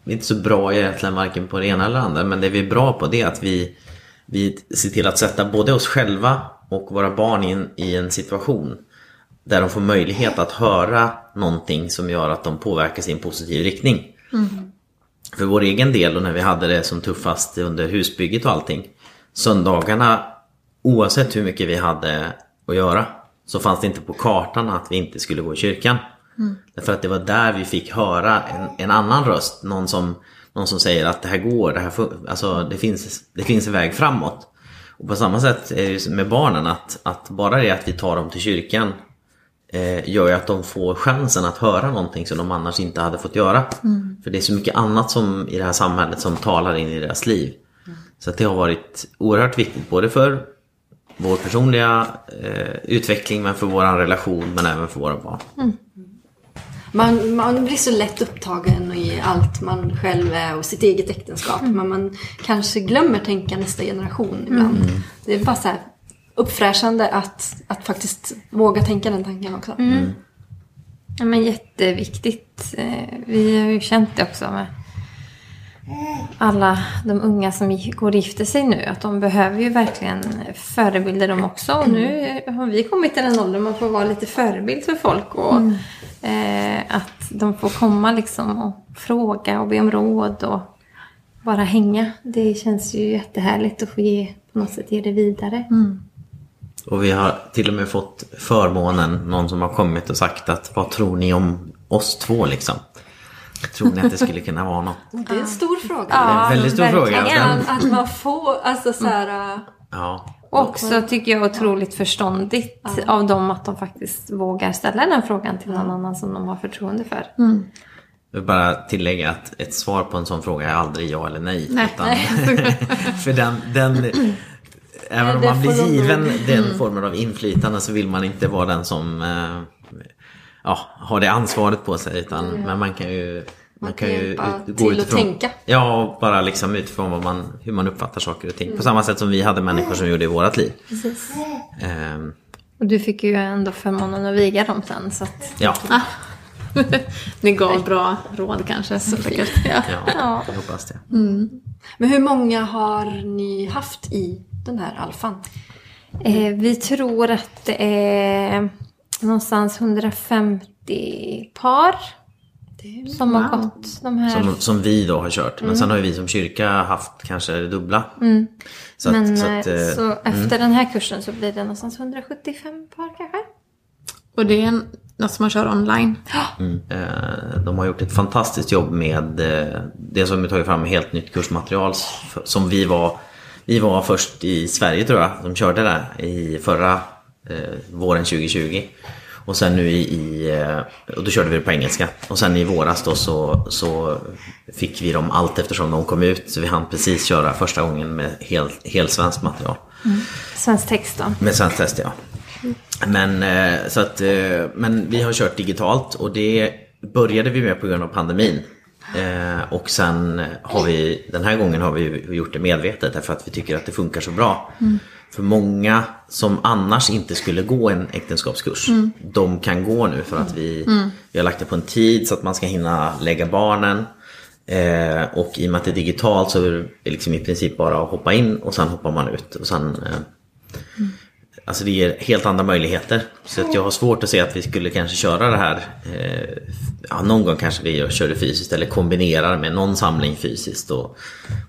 inte så bra egentligen varken på det ena eller andra. Men det vi är bra på det är att vi, vi ser till att sätta både oss själva och våra barn in i en situation där de får möjlighet att höra någonting som gör att de påverkas i en positiv riktning. För vår egen del och när vi hade det som tuffast under husbygget och allting. Söndagarna, oavsett hur mycket vi hade att göra, så fanns det inte på kartan att vi inte skulle gå i kyrkan. Därför att det var där vi fick höra en, en annan röst. Någon som, någon som säger att det här går, det, här alltså, det, finns, det finns en väg framåt. Och på samma sätt är det med barnen att, att bara det att vi tar dem till kyrkan eh, gör ju att de får chansen att höra någonting som de annars inte hade fått göra. För det är så mycket annat som i det här samhället som talar in i deras liv. Så att det har varit oerhört viktigt både för vår personliga eh, utveckling men för vår relation men även för våra barn. Man, man blir så lätt upptagen i allt man själv är och sitt eget äktenskap. Men man kanske glömmer tänka nästa generation ibland. Det är bara så här uppfräschande att, att faktiskt våga tänka den tanken också. Ja, men jätteviktigt. Eh, Vi har ju känt det också med alla de unga som går och gifter sig nu. Att de behöver ju verkligen förebilder de också. Och nu har vi kommit till den åldern man får vara lite förebild för folk. Och eh, att de får komma liksom och fråga och be om råd och bara hänga. Det känns ju jättehärligt att få ge, på något sätt ge det vidare. Och vi har till och med fått förmånen, någon som har kommit och sagt att vad tror ni om oss två liksom? Tror ni att det skulle kunna vara något? Det är en stor fråga. Det är en väldigt stor verkligen. fråga. Att man får, alltså så här... äh, ja. Också tycker jag otroligt förståndigt av dem att de faktiskt vågar ställa den frågan till någon annan som de har förtroende för. Jag vill bara tillägga att ett svar på en sån fråga är aldrig ja eller nej. Nej. Utan, [LAUGHS] för den, den, [CLEARS THROAT] även om man blir given den formen av inflytande så vill man inte vara den som eh, ja, har det ansvaret på sig. Utan, Men man kan ju man kan kan ju ut- till att tänka. Ja, bara liksom utifrån vad man, hur man uppfattar saker och ting. Mm. På samma sätt som vi hade människor som gjorde i vårat liv. Ehm, Och du fick ju ändå förmånen att viga dem sen. Så att, ja, [LAUGHS] Ni gav bra råd kanske. säkert. Ja. ja, jag hoppas det. Men hur många har ni haft i den här alfan? eh, vi tror att det är någonstans 150 par som har gått de här. Som, som vi då har kört. Men sen har ju vi som kyrka haft kanske det dubbla. Så att, Men så eh, att, eh, så efter den här kursen så blir det någonstans 175 par kanske. Och det är en- något som man kör online. Eh, De har gjort ett fantastiskt jobb med eh, det som vi tagit fram helt nytt kursmaterial som vi var Vi var först i Sverige tror jag som körde det i förra eh, våren 2020. Och sen nu i, eh, och då körde vi det på engelska. Och sen i våras då så, så fick vi dem allt eftersom de kom ut. Så vi hann precis köra första gången med helt, helt svenskt material. Svensk text då. Med svenskt test ja. Men, eh, så att, eh, men vi har kört digitalt och det började vi med på grund av pandemin. Eh, och sen har vi, den här gången har vi gjort det medvetet därför att vi tycker att det funkar så bra. För många som annars inte skulle gå en äktenskapskurs, de kan gå nu för att vi, vi har lagt det på en tid så att man ska hinna lägga barnen. Eh, och i och med att det är digitalt så är det liksom i princip bara att hoppa in och sen hoppar man ut. Och sen, eh, Alltså det ger helt andra möjligheter. Så att jag har svårt att se att vi skulle kanske köra det här. Eh, ja, någon gång kanske vi gör- kör det fysiskt eller kombinerar med någon samling fysiskt och,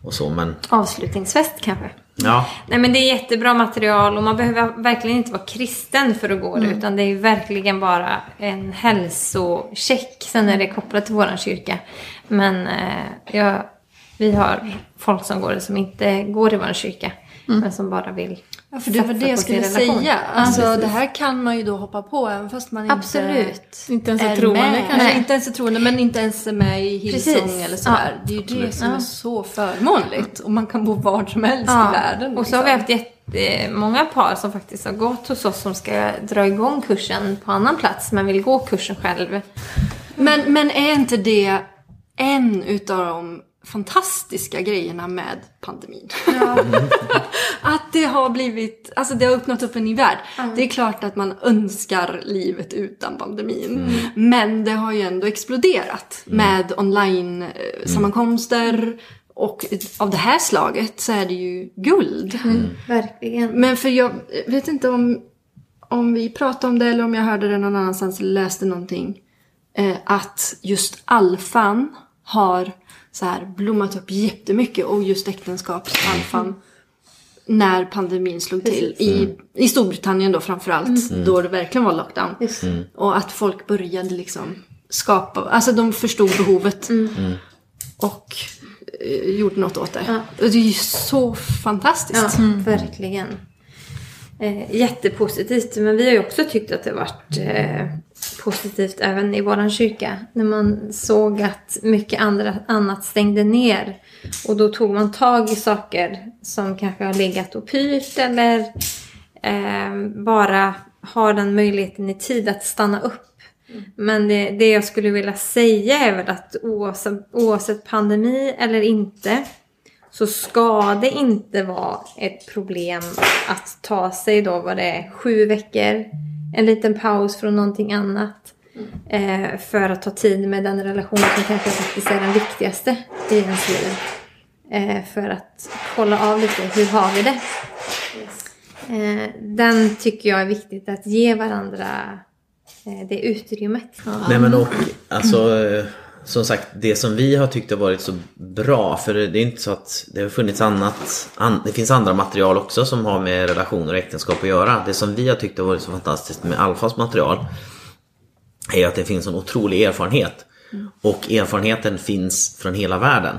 och så. Men Avslutningsfest kanske. ja, Nej men det är jättebra material och man behöver verkligen inte vara kristen för att gå det. Utan det är verkligen bara en hälsocheck. Sen är det kopplat till våran kyrka. Men eh, ja, vi har folk som går det som inte går i vår kyrka. Men som bara vill Ja, för det var det jag skulle säga. Ja, Alltså precis. det här kan man ju då hoppa på även fast man inte Absolut. Inte ens är är troende med. kanske. Nej, inte ens är troende men inte ens är med i Hillsong Precis. eller sådär. Ja. Det är ju det som Ja. är så förmånligt. Och man kan bo var som helst Ja, i världen. och så har vi liksom. haft jättemånga par som faktiskt har gått hos oss som ska dra igång kursen på annan plats men vill gå kursen själv. men, men är inte det en utav de fantastiska grejerna med pandemin? [LAUGHS] att det har blivit, alltså det har öppnat upp en ny värld. Det är klart att man önskar livet utan pandemin. Men det har ju ändå exploderat med online-sammankomster. Och av det här slaget så är det ju guld. Verkligen. Men för jag vet inte om, om vi pratade om det eller om jag hörde det någon annanstans eller läste någonting. Eh, att just alfan har så här blommat upp jättemycket och just äktenskapsalfan när pandemin slog till. I, I Storbritannien då framförallt. Då det verkligen var lockdown. Och att folk började liksom skapa, alltså de förstod behovet. Och eh, gjorde något åt det. Och det är ju så fantastiskt. Ja, verkligen. Eh, jättepositivt. Men vi har ju också tyckt att det varit eh, positivt även i våran kyrka. När man såg att mycket andra, annat stängde ner. Och då tog man tag i saker som kanske har legat och pyrt eller eh, bara har den möjligheten i tid att stanna upp. Men det, det jag skulle vilja säga är väl att oavsett, oavsett pandemi eller inte så ska det inte vara ett problem att ta sig då vad det är, sju veckor, en liten paus från någonting annat. Eh, för att ta tid med den relation som kanske faktiskt är den viktigaste i ens liv. Eh, för att kolla av lite, hur har vi det? Eh, den tycker jag är viktigt att ge varandra eh, det utrymmet. Nej men och alltså eh, som sagt det som vi har tyckt har varit så bra för det är inte så att det har funnits annat an, Det finns andra material också som har med relationer och äktenskap att göra. Det som vi har tyckt har varit så fantastiskt med Alfas material är ju att det finns en otrolig erfarenhet. Och erfarenheten finns från hela världen.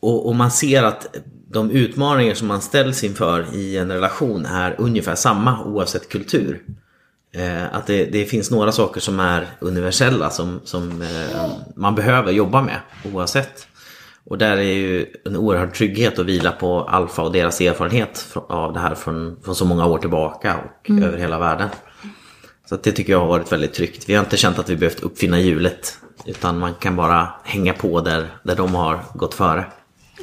Och, och man ser att de utmaningar som man ställs inför i en relation är ungefär samma oavsett kultur. Eh, att det, det finns några saker som är universella som, som eh, man behöver jobba med oavsett. Och där är ju en oerhörd trygghet att vila på alfa och deras erfarenhet av det här från, från så många år tillbaka och över hela världen. Så att det tycker jag har varit väldigt tryggt. Vi har inte känt att vi behövt uppfinna hjulet. Utan man kan bara hänga på där, där de har gått före.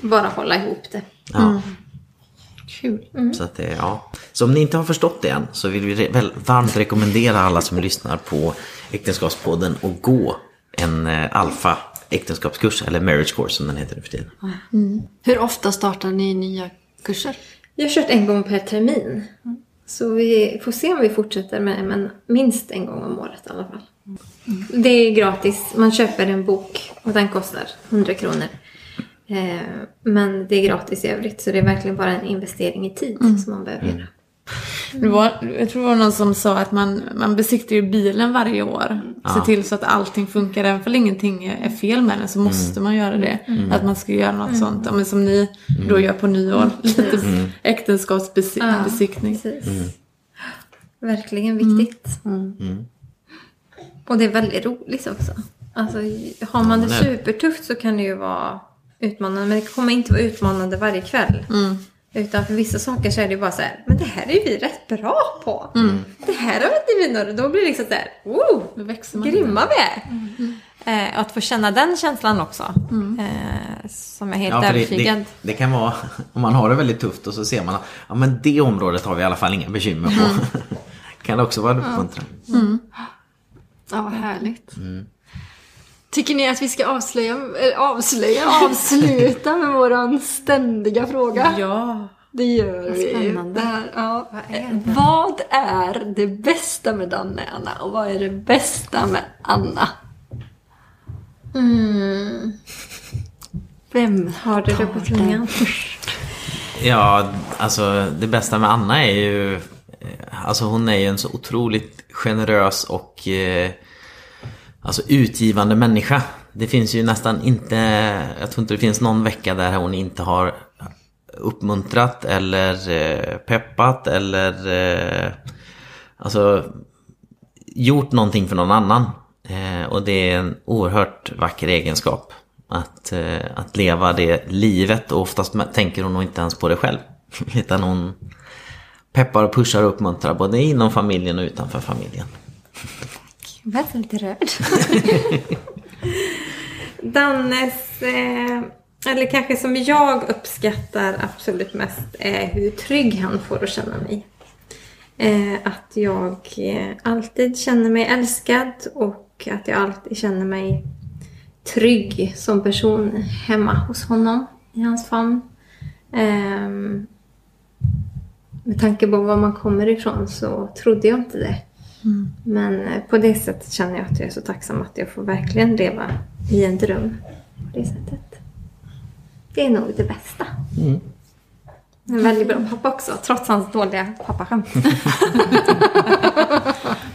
Bara hålla ihop det. Ja. Kul. Så, att det, ja. så om ni inte har förstått det än så vill vi re- väl, varmt rekommendera alla som lyssnar på Äktenskapspodden att gå en eh, alfa äktenskapskurs, eller marriage course som den heter nu för tiden. Hur ofta startar ni nya kurser? Jag har kört en gång per termin. Så vi får se om vi fortsätter med det, men minst en gång om året i alla fall. Det är gratis. Man köper en bok och den kostar 100 kronor. Eh, men det är gratis i övrigt, så det är verkligen bara en investering i tid som man behöver göra. Det var, jag tror det var någon som sa att man, man besiktar ju bilen varje år. Se till så att allting funkar. Även om ingenting är fel med den så måste man göra det. Att man ska göra något sånt. Ja, men som ni då gör på nyår. [LAUGHS] Lite äktenskapsbesiktning. Precis. Verkligen viktigt. Och det är väldigt roligt också. Alltså, har man det- supertufft så kan det ju vara utmanande. Men det kommer inte vara utmanande varje kväll. Utan för vissa saker så är det ju bara så här, men det här är ju vi rätt bra på. Det här har inte vi några, då blir det liksom så här, oh, man. grymma vi är. Eh, att få känna den känslan också. Eh, som är helt Ja, det, övertygad. det, det kan vara, om man har det väldigt tufft och så ser man att ja, men det området har vi i alla fall inga bekymmer på. [LAUGHS] kan det också vara en uppmuntran. Ja, vad härligt. Tycker ni att vi ska avslöja, avslöja, avsluta med våran ständiga fråga? Ja. Det gör vi. spännande. Det här, ja. Vad är det? Vad är det bästa med Danne, Anna? Och vad är det bästa med Anna? Vem Har du det på tungan? först? Ja, alltså det bästa med Anna är ju... eh, Alltså hon är ju en så otroligt generös och eh, alltså utgivande människa. Det finns ju nästan inte... Jag tror inte det finns någon vecka där hon inte har uppmuntrat eller eh, peppat eller... Eh, alltså gjort någonting för någon annan. Eh, och det är en oerhört vacker egenskap. Att, att leva det livet och oftast tänker hon nog inte ens på det själv. [LAUGHS] Utan hon peppar och pushar och uppmuntrar både inom familjen och utanför familjen. Jag blir lite rörd. [LAUGHS] Dannes, eh, eller kanske som jag uppskattar absolut mest, är hur trygg han får att känna mig. Eh, att jag eh, alltid känner mig älskad och att jag alltid känner mig trygg som person hemma hos honom, i hans famn. Eh, med tanke på var man kommer ifrån så trodde jag inte det. Men eh, på det sättet känner jag att jag är så tacksam att jag får verkligen leva i en dröm. På det sättet. Det är nog det bästa. En väldigt bra pappa också, trots hans dåliga pappaskämt. [LAUGHS]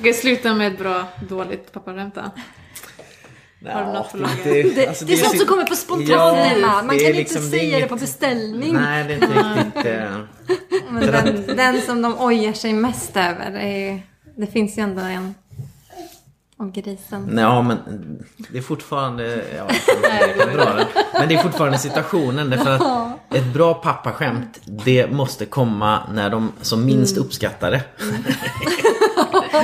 Okej, sluta med ett bra, dåligt pappaskämt då. Har du något lager? Det, alltså, det är sånt som kommer på spontant Ja, Emma. Man det kan liksom- inte det säga det inget- på beställning. Nej, det är inte riktigt... [LAUGHS] Men den, den som de ojar sig mest över är ju, Det finns ju ändå en om grisen. Ja, men det är fortfarande... Ja, jag [LAUGHS] dra den. Men det är fortfarande situationen. Därför att ett bra pappaskämt, det måste komma när de som minst uppskattar det.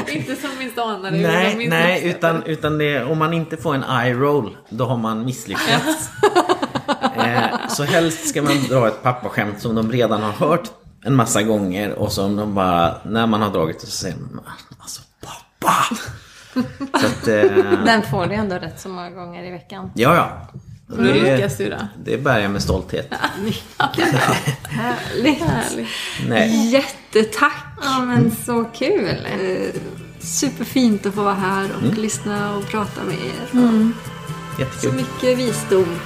[LAUGHS] Inte som minst anar det. Nej, minst nej uppskattar utan, utan det, om man inte får en eye roll, då har man misslyckats. [LAUGHS] eh, så helst ska man dra ett pappaskämt som de redan har hört en massa gånger och som de bara, när man har dragit det så säger man alltså pappa. [LAUGHS] så att, eh, Den får du ändå rätt så många gånger i veckan. ja, ja. Och då lyckas du då? det bär jag med stolthet. Härligt. Härligt. Nej. Jättetack. Ja men så kul! Eh, Superfint att få vara här och Mm. lyssna och prata med er. Så Jättekul. mycket visdom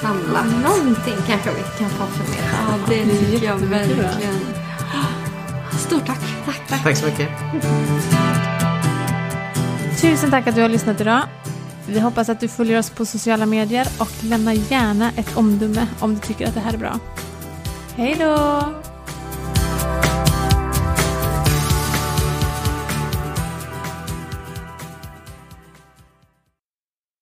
samlat. Någonting kanske vi kan få förmedla. Ja, det tycker jag verkligen. Stort tack. Tack. Tack så mycket. Tusen tack att du har lyssnat idag. Vi hoppas att du följer oss på sociala medier och lämna gärna ett omdöme om du tycker att det här är bra. Hej då!